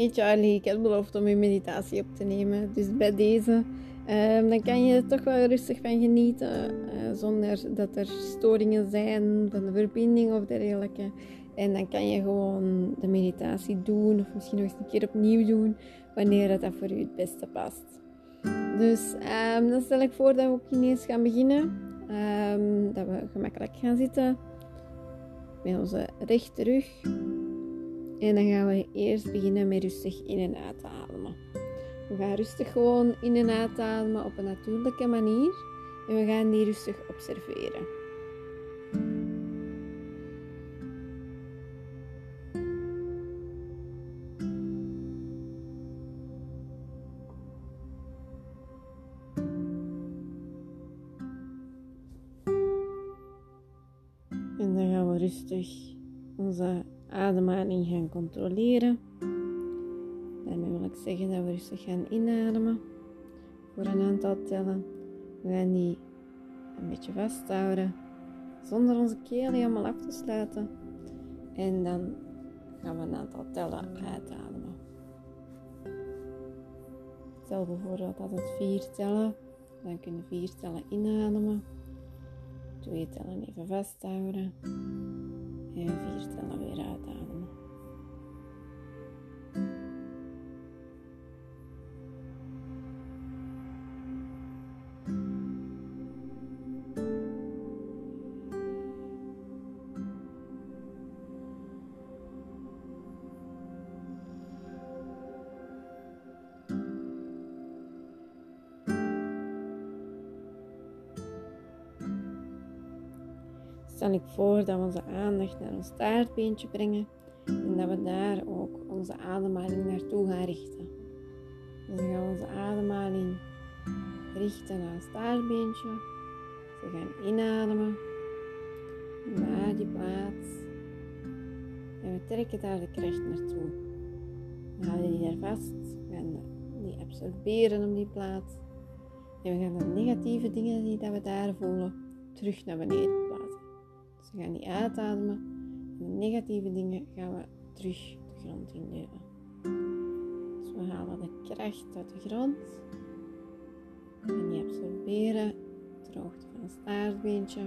Hey Charlie, ik heb beloofd om je meditatie op te nemen. Dus bij deze, ehm, dan kan je er toch wel rustig van genieten. Uh, zonder dat er storingen zijn van de verbinding of dergelijke. En dan kan je gewoon de meditatie doen. Of misschien nog eens een keer opnieuw doen. Wanneer dat voor u het beste past. Dus um, dan stel ik voor dat we ook ineens gaan beginnen. Um, dat we gemakkelijk gaan zitten. Met onze rechte rug. En dan gaan we eerst beginnen met rustig in en uit te ademen. We gaan rustig gewoon in en uit ademen op een natuurlijke manier. En we gaan die rustig observeren. En dan gaan we rustig onze ademhaling gaan controleren. Daarmee wil ik zeggen dat we rustig gaan inademen voor een aantal tellen. We gaan die een beetje vasthouden zonder onze keel helemaal af te sluiten. En dan gaan we een aantal tellen uitademen. Stel bijvoorbeeld dat het vier tellen. Dan kunnen vier tellen inademen. Twee tellen even vasthouden. En vier ik voor dat we onze aandacht naar ons staartbeentje brengen en dat we daar ook onze ademhaling naartoe gaan richten. Dus dan gaan we onze ademhaling richten naar het staartbeentje. we gaan inademen naar die plaats en we trekken daar de kracht naartoe. We houden die daar vast, we gaan die absorberen op die plaats en we gaan de negatieve dingen die dat we daar voelen terug naar beneden we gaan die uitademen. En de negatieve dingen gaan we terug de grond induwen. Dus we halen de kracht uit de grond. En die absorberen ter hoogte van het staartbeentje.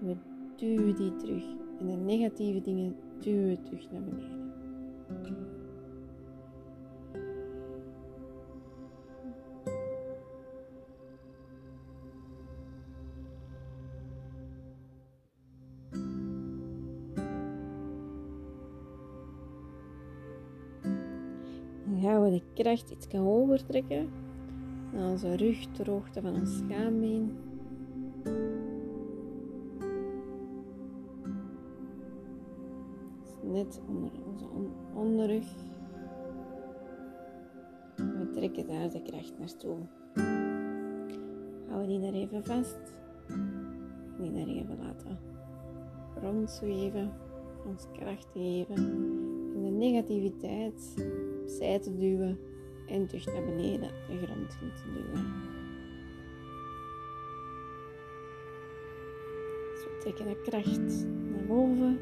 We duwen die terug. En de negatieve dingen duwen we terug naar beneden. Gaan we de kracht iets gaan overtrekken. Naar onze rug ter hoogte van ons schaambeen. net onder onze onderrug. We trekken daar de kracht naartoe. Houden die daar even vast. Die daar even laten rondzweven. Ons kracht geven. En de negativiteit opzij te duwen en terug naar beneden de grond in te duwen. Dus we trekken de kracht naar boven.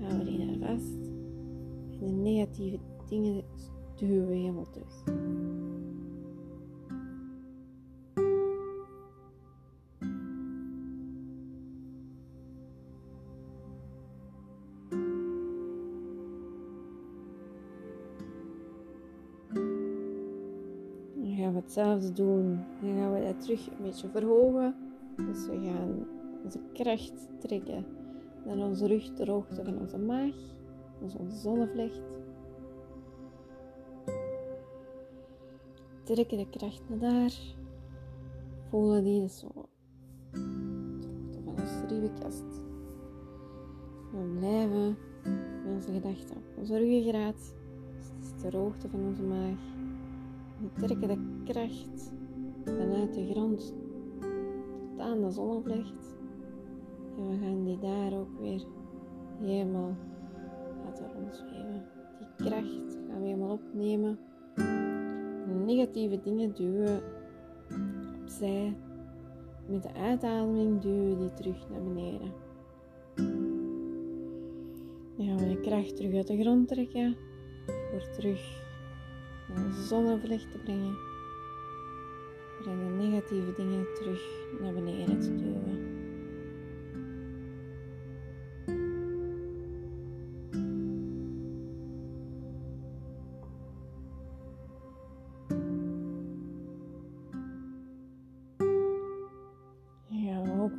Houden die daar vast. En de negatieve dingen duwen we helemaal terug. Hetzelfde doen. Dan gaan we dat terug een beetje verhogen. Dus we gaan onze kracht trekken naar onze rug ter hoogte van onze maag. Onze zonnevlecht. Trekken de kracht naar daar. Voelen die dus zo ter hoogte van onze ribbenkast. We blijven met onze gedachten op onze ruggengraat. Dus ter hoogte van onze maag. We trekken de kracht vanuit de grond tot aan de zonnevlecht. En we gaan die daar ook weer helemaal laten rondzweven. Die kracht gaan we helemaal opnemen. Negatieve dingen duwen opzij. Met de uitademing duwen we die terug naar beneden. Dan gaan we de kracht terug uit de grond trekken. Voor terug naar te brengen. En de negatieve dingen terug naar beneden te duwen.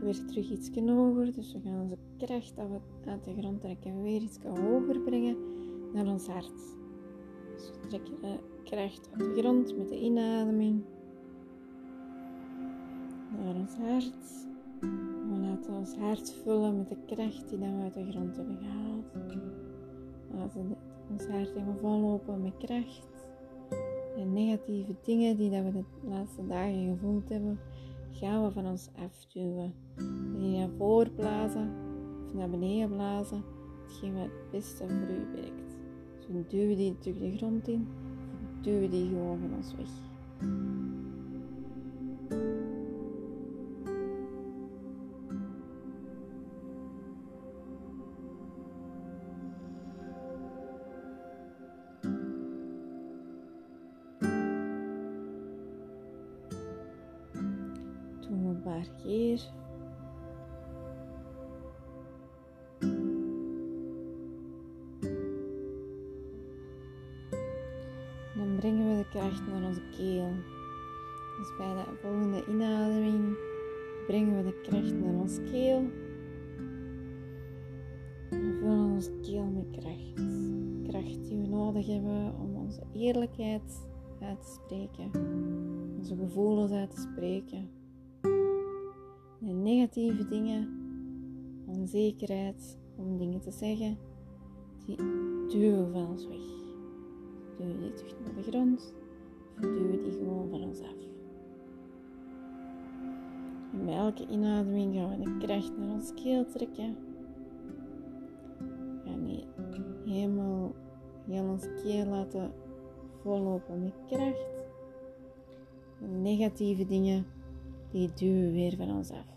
weer terug iets hoger. Dus we gaan onze kracht uit de grond trekken weer iets hoger brengen naar ons hart. Dus we trekken de kracht uit de grond met de inademing naar ons hart. We laten ons hart vullen met de kracht die we uit de grond hebben gehaald. We ons hart helemaal vollopen met kracht. En negatieve dingen die we de laatste dagen gevoeld hebben, gaan we van ons afduwen. Die naar voren blazen of naar beneden blazen, hetgeen wat het beste voor u werkt. Dus we duwen die terug de grond in, duwen die gewoon van ons weg. Kracht naar onze keel. Dus bij de volgende inademing brengen we de kracht naar onze keel. We vullen onze keel met kracht. Kracht die we nodig hebben om onze eerlijkheid uit te spreken. Onze gevoelens uit te spreken de negatieve dingen, onzekerheid om dingen te zeggen, die duwen van ons weg. Duwen die terug naar de grond of duwen die gewoon van ons af. En bij elke inademing gaan we de kracht naar ons keel trekken. Gaan die helemaal heel ons keel laten vollopen met kracht. De negatieve dingen die duwen weer van ons af.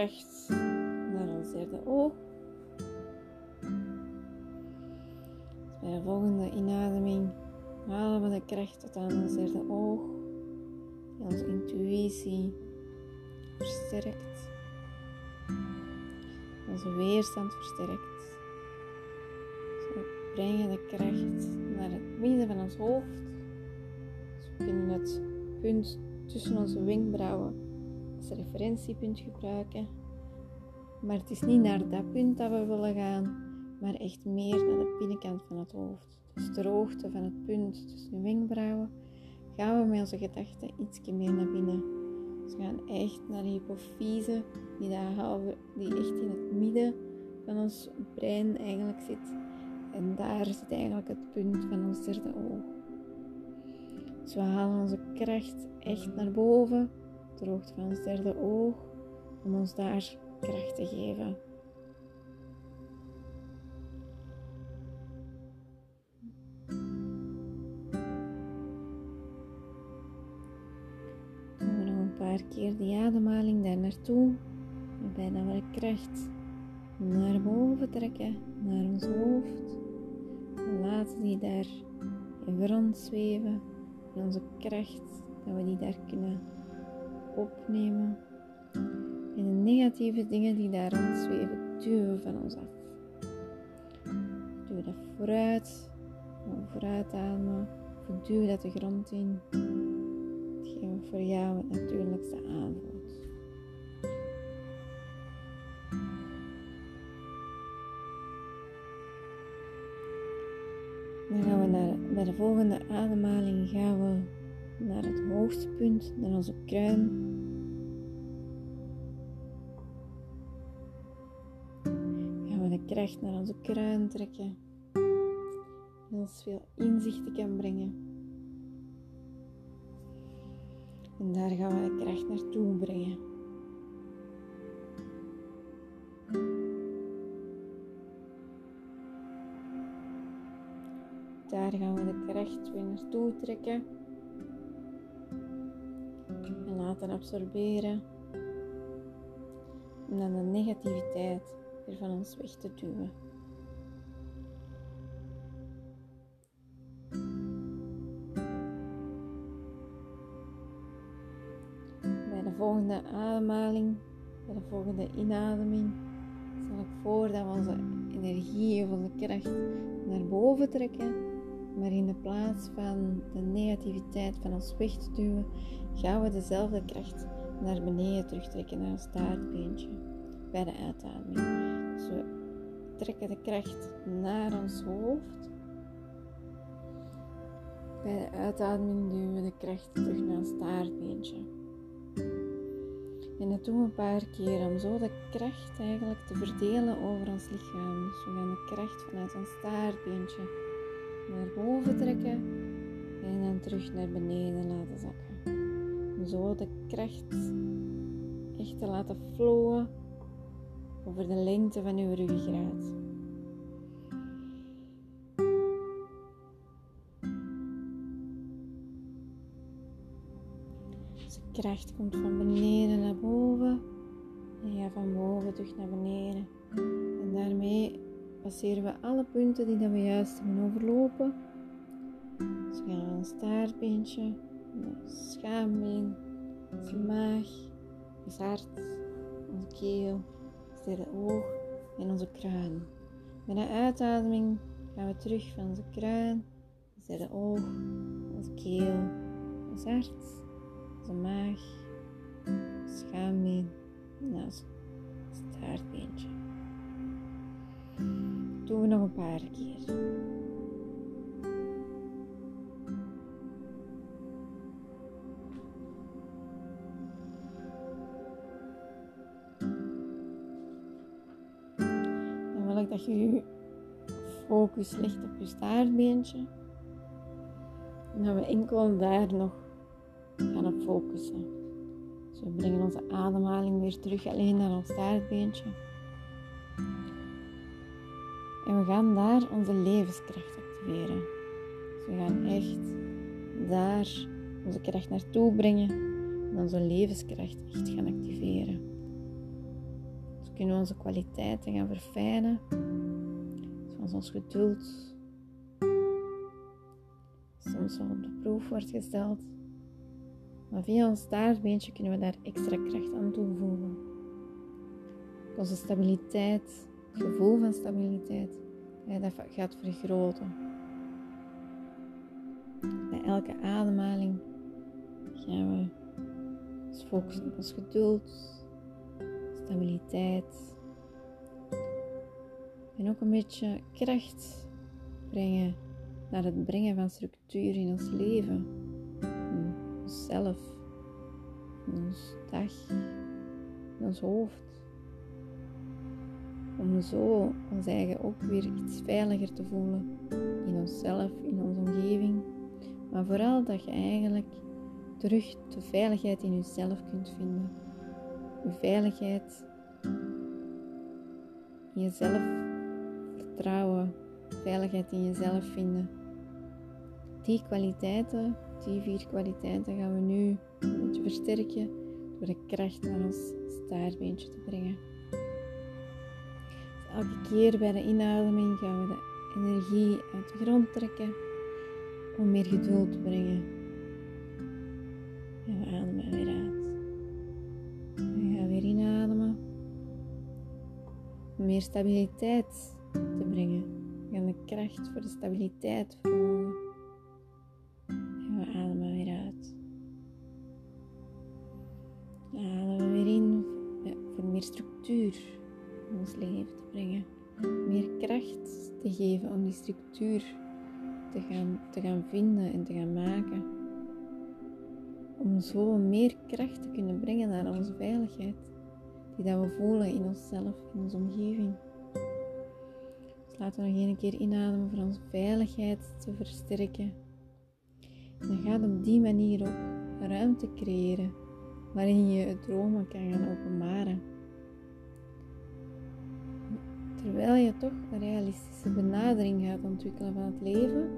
Kracht naar ons derde oog. Bij de volgende inademing halen we de kracht tot aan ons derde oog, die onze intuïtie versterkt, onze weerstand versterkt. We brengen de kracht naar het midden van ons hoofd. Dus we kunnen het punt tussen onze wenkbrauwen referentiepunt gebruiken. Maar het is niet naar dat punt dat we willen gaan, maar echt meer naar de binnenkant van het hoofd. Dus de hoogte van het punt tussen de wenkbrauwen gaan we met onze gedachten iets meer naar binnen. Dus we gaan echt naar de hypofyse, die, die echt in het midden van ons brein eigenlijk zit. En daar zit eigenlijk het punt van ons derde oog. Dus we halen onze kracht echt naar boven, de hoogte van ons derde oog, om ons daar kracht te geven. paar keer de ademhaling daar naartoe. Dat we de kracht naar boven trekken, naar ons hoofd. En laten die daar in zweven. En onze kracht, dat we die daar kunnen opnemen. En de negatieve dingen die daar rondzweven, duwen van ons af. Duw dat vooruit, vooruit ademen, duw dat de grond in voor jou het natuurlijkste aanvoelt. Dan gaan we naar, bij de volgende ademhaling gaan we naar het hoogste punt, naar onze kruin. Gaan we de kracht naar onze kruin trekken. En ons veel inzichten kan brengen. En daar gaan we de kracht naartoe brengen. Daar gaan we de kracht weer naartoe trekken. Laten absorberen. Om dan de negativiteit weer van ons weg te duwen. Bij de volgende ademhaling, bij de volgende inademing, zal ik voor dat we onze energie of onze kracht naar boven trekken. Maar in de plaats van de negativiteit van ons weg te duwen, gaan we dezelfde kracht naar beneden terugtrekken, naar ons staartbeentje bij de uitademing. Dus we trekken de kracht naar ons hoofd. Bij de uitademing duwen we de kracht terug naar ons staartbeentje. En dat doen we een paar keer om zo de kracht eigenlijk te verdelen over ons lichaam. Dus we gaan de kracht vanuit ons staartbeentje naar boven trekken en dan terug naar beneden laten zakken. Om zo de kracht echt te laten flowen over de lengte van uw ruggengraat. De kracht komt van beneden naar boven en gaat van boven terug naar beneden. Passeren we alle punten die dat we juist hebben overlopen. Dus we gaan ons staartbeentje, schaambeen, onze maag, ons hart, onze keel, ons derde oog en onze kruin. Met een uitademing gaan we terug van onze kruin, ons derde oog, onze keel, ons hart, onze maag, ons schaambeen en ons staartbeentje. Doen we nog een paar keer. Dan wil ik dat je je focus legt op je staartbeentje. En dat we enkel daar nog gaan op focussen. Dus we brengen onze ademhaling weer terug alleen naar ons staartbeentje. En we gaan daar onze levenskracht activeren. Dus we gaan echt daar onze kracht naartoe brengen en onze levenskracht echt gaan activeren. Dus kunnen onze kwaliteiten gaan verfijnen, zoals ons geduld soms wel op de proef wordt gesteld. Maar via ons staartbeentje kunnen we daar extra kracht aan toevoegen. Onze stabiliteit het gevoel van stabiliteit, dat gaat vergroten. Bij elke ademhaling gaan we ons focussen op ons geduld, stabiliteit. En ook een beetje kracht brengen naar het brengen van structuur in ons leven, in onszelf, in ons dag, in ons hoofd om zo ons eigen ook weer iets veiliger te voelen in onszelf, in onze omgeving. Maar vooral dat je eigenlijk terug de veiligheid in jezelf kunt vinden. Je veiligheid in jezelf vertrouwen, veiligheid in jezelf vinden. Die kwaliteiten, die vier kwaliteiten gaan we nu een beetje versterken door de kracht naar ons staartbeentje te brengen. Elke keer bij de inademing gaan we de energie uit de grond trekken om meer geduld te brengen. En we ademen weer uit. We gaan weer inademen om meer stabiliteit te brengen. We gaan de kracht voor de stabiliteit verhogen. Structuur te gaan, te gaan vinden en te gaan maken. Om zo meer kracht te kunnen brengen naar onze veiligheid. Die dat we voelen in onszelf, in onze omgeving. Dus laten we nog een keer inademen voor onze veiligheid te versterken. En dan gaat op die manier ook ruimte creëren waarin je je dromen kan gaan openbaren. Terwijl je toch een realistische benadering gaat ontwikkelen van het leven,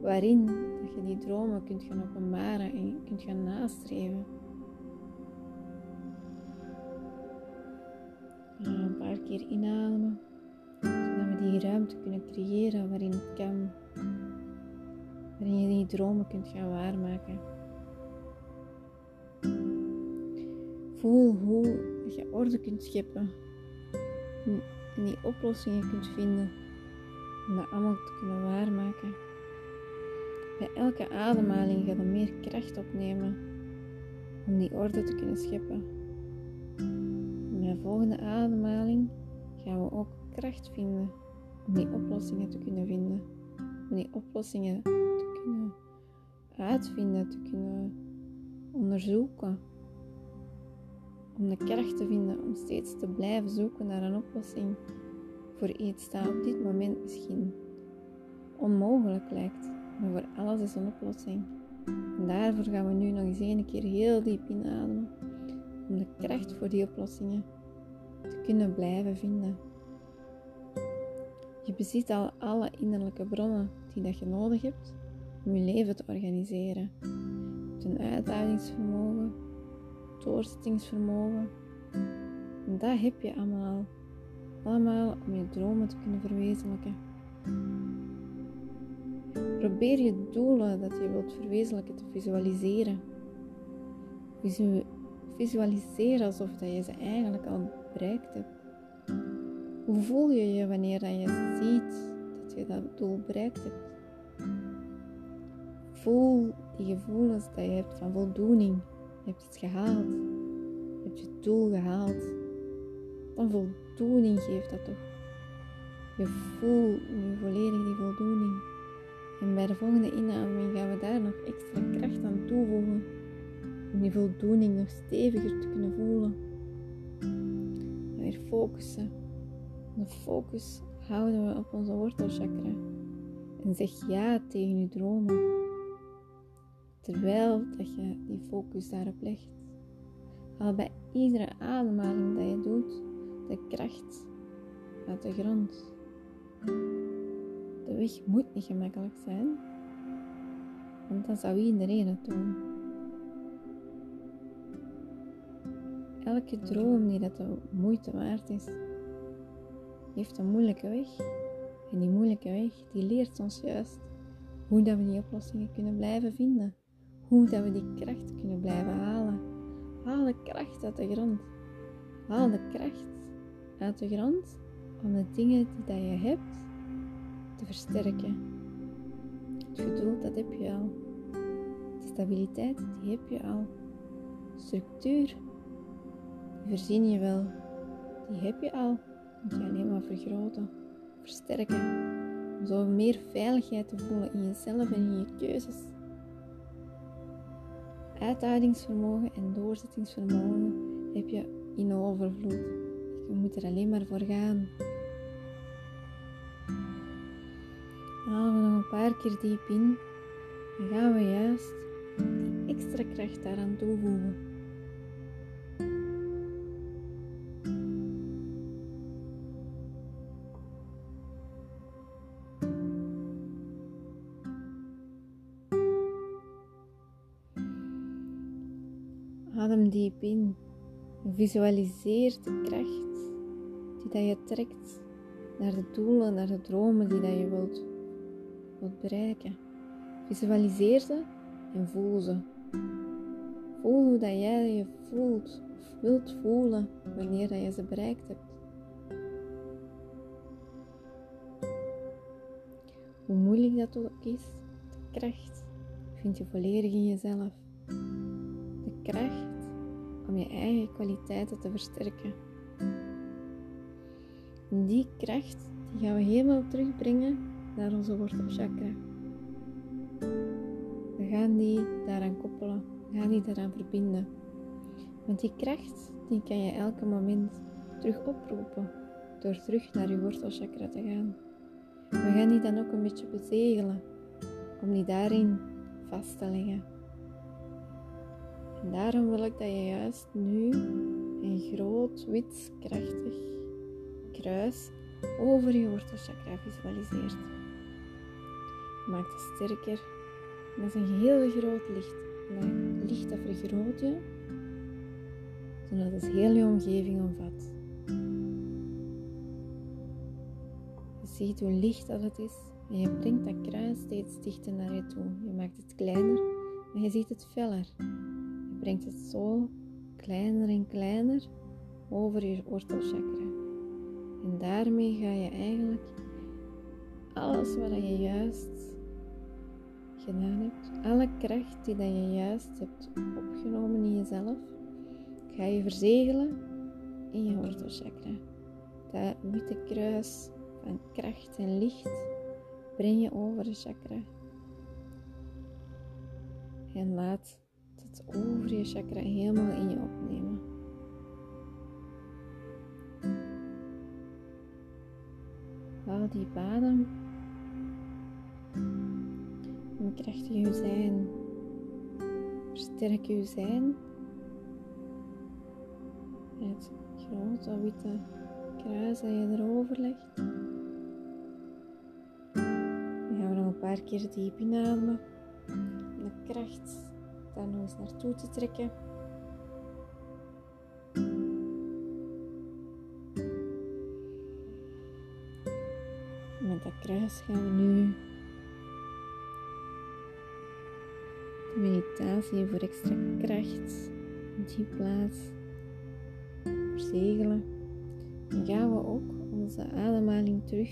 waarin dat je die dromen kunt gaan openbaren en kunt gaan nastreven. een paar keer inademen, zodat we die ruimte kunnen creëren waarin het kan, waarin je die dromen kunt gaan waarmaken. Voel hoe je orde kunt scheppen die oplossingen kunt vinden om dat allemaal te kunnen waarmaken. Bij elke ademhaling gaat er meer kracht opnemen om die orde te kunnen scheppen. Bij de volgende ademhaling gaan we ook kracht vinden om die oplossingen te kunnen vinden. Om die oplossingen te kunnen uitvinden, te kunnen onderzoeken om de kracht te vinden om steeds te blijven zoeken naar een oplossing voor iets dat op dit moment misschien onmogelijk lijkt. Maar voor alles is een oplossing. En daarvoor gaan we nu nog eens een keer heel diep inademen. Om de kracht voor die oplossingen te kunnen blijven vinden. Je bezit al alle innerlijke bronnen die dat je nodig hebt om je leven te organiseren. een uithoudingsvermogen, doorzettingsvermogen. En dat heb je allemaal. Allemaal om je dromen te kunnen verwezenlijken. Probeer je doelen dat je wilt verwezenlijken te visualiseren. Visualiseer alsof dat je ze eigenlijk al bereikt hebt. Hoe voel je je wanneer dat je ziet dat je dat doel bereikt hebt? Voel die gevoelens dat je hebt van voldoening, je hebt het gehaald. Je hebt je doel gehaald. Dan voldoening geeft dat toch. Je voelt nu volledig die voldoening. En bij de volgende inademing gaan we daar nog extra kracht aan toevoegen. Om die voldoening nog steviger te kunnen voelen. En weer focussen. De focus houden we op onze wortelchakra. En zeg ja tegen je dromen. Terwijl dat je die focus daarop legt. Haal bij iedere ademhaling dat je doet de kracht uit de grond. De weg moet niet gemakkelijk zijn, want dan zou iedereen het doen. Elke droom die dat de moeite waard is, heeft een moeilijke weg. En die moeilijke weg, die leert ons juist hoe dat we die oplossingen kunnen blijven vinden. Hoe dat we die kracht kunnen blijven halen. Haal de kracht uit de grond. Haal de kracht uit de grond om de dingen die dat je hebt te versterken. Het geduld, dat heb je al. De stabiliteit, die heb je al. Structuur, die verzin je wel. Die heb je al. Moet je alleen maar vergroten, versterken. Om zo meer veiligheid te voelen in jezelf en in je keuzes uithoudingsvermogen en doorzettingsvermogen heb je in overvloed. Je moet er alleen maar voor gaan. Halen we nog een paar keer diep in. Dan gaan we juist die extra kracht daaraan toevoegen. Visualiseer de kracht die dat je trekt naar de doelen, naar de dromen die dat je wilt, wilt bereiken. Visualiseer ze en voel ze. Voel hoe dat jij je voelt of wilt voelen wanneer dat je ze bereikt hebt. Hoe moeilijk dat ook is, de kracht vind je volledig in jezelf. De kracht om je eigen kwaliteiten te versterken. En die kracht die gaan we helemaal terugbrengen naar onze wortelchakra. We gaan die daaraan koppelen, we gaan die daaraan verbinden. Want die kracht die kan je elke moment terug oproepen door terug naar je wortelchakra te gaan. We gaan die dan ook een beetje bezegelen om die daarin vast te leggen. En daarom wil ik dat je juist nu een groot, wit, krachtig kruis over je wortelchakra visualiseert. Maak het sterker. dat is een heel groot licht. dat licht dat vergroot je, zodat het heel je omgeving omvat. Je ziet hoe licht dat het is en je brengt dat kruis steeds dichter naar je toe. Je maakt het kleiner, maar je ziet het feller. Brengt het zo kleiner en kleiner over je wortelchakra. En daarmee ga je eigenlijk alles wat je juist gedaan hebt, alle kracht die je juist hebt opgenomen in jezelf, ga je verzegelen in je wortelchakra. Dat witte kruis van kracht en licht breng je over de chakra. En laat over je chakra helemaal in je opnemen. Haal die adem. Krachtig je zijn. Versterk je zijn. Het grote witte kruis dat je erover legt. Dan gaan we nog een paar keer diep inademen. De kracht daar nog eens naartoe te trekken. Met dat kruis gaan we nu de meditatie voor extra kracht die plaats verzegelen. En gaan we ook onze ademhaling terug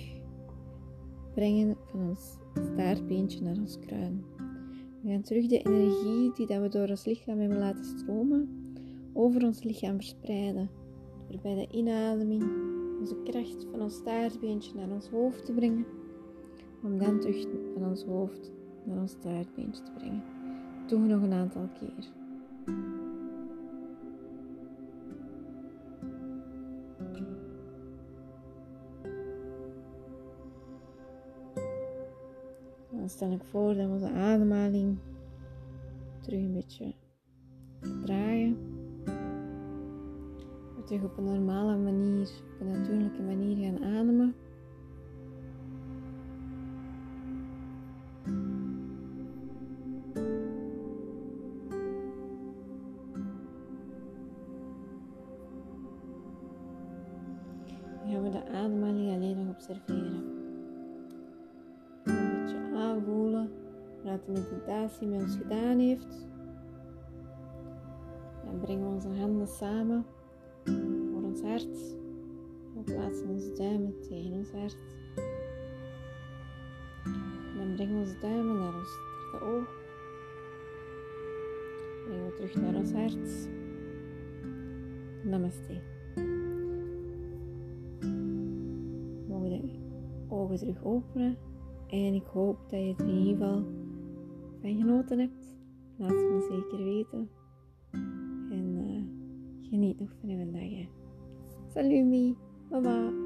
brengen van ons staartbeentje naar ons kruin. We gaan terug de energie die dat we door ons lichaam hebben laten stromen, over ons lichaam verspreiden. Door bij de inademing onze kracht van ons staartbeentje naar ons hoofd te brengen, om dan terug van ons hoofd naar ons staartbeentje te brengen. We nog een aantal keer. Stel ik voor dat we onze ademhaling terug een beetje draaien. We terug op een normale manier, op een natuurlijke manier gaan ademen. Wat de meditatie met ons gedaan heeft. Dan brengen we onze handen samen voor ons hart. We plaatsen onze duimen tegen ons hart. En dan brengen we onze duimen naar ons derde oog. Brengen we terug naar ons hart. Namaste. We mogen de ogen terug openen. En ik hoop dat je er in ieder geval van genoten hebt. Laat het me zeker weten. En uh, geniet nog van je dag. Bye bye.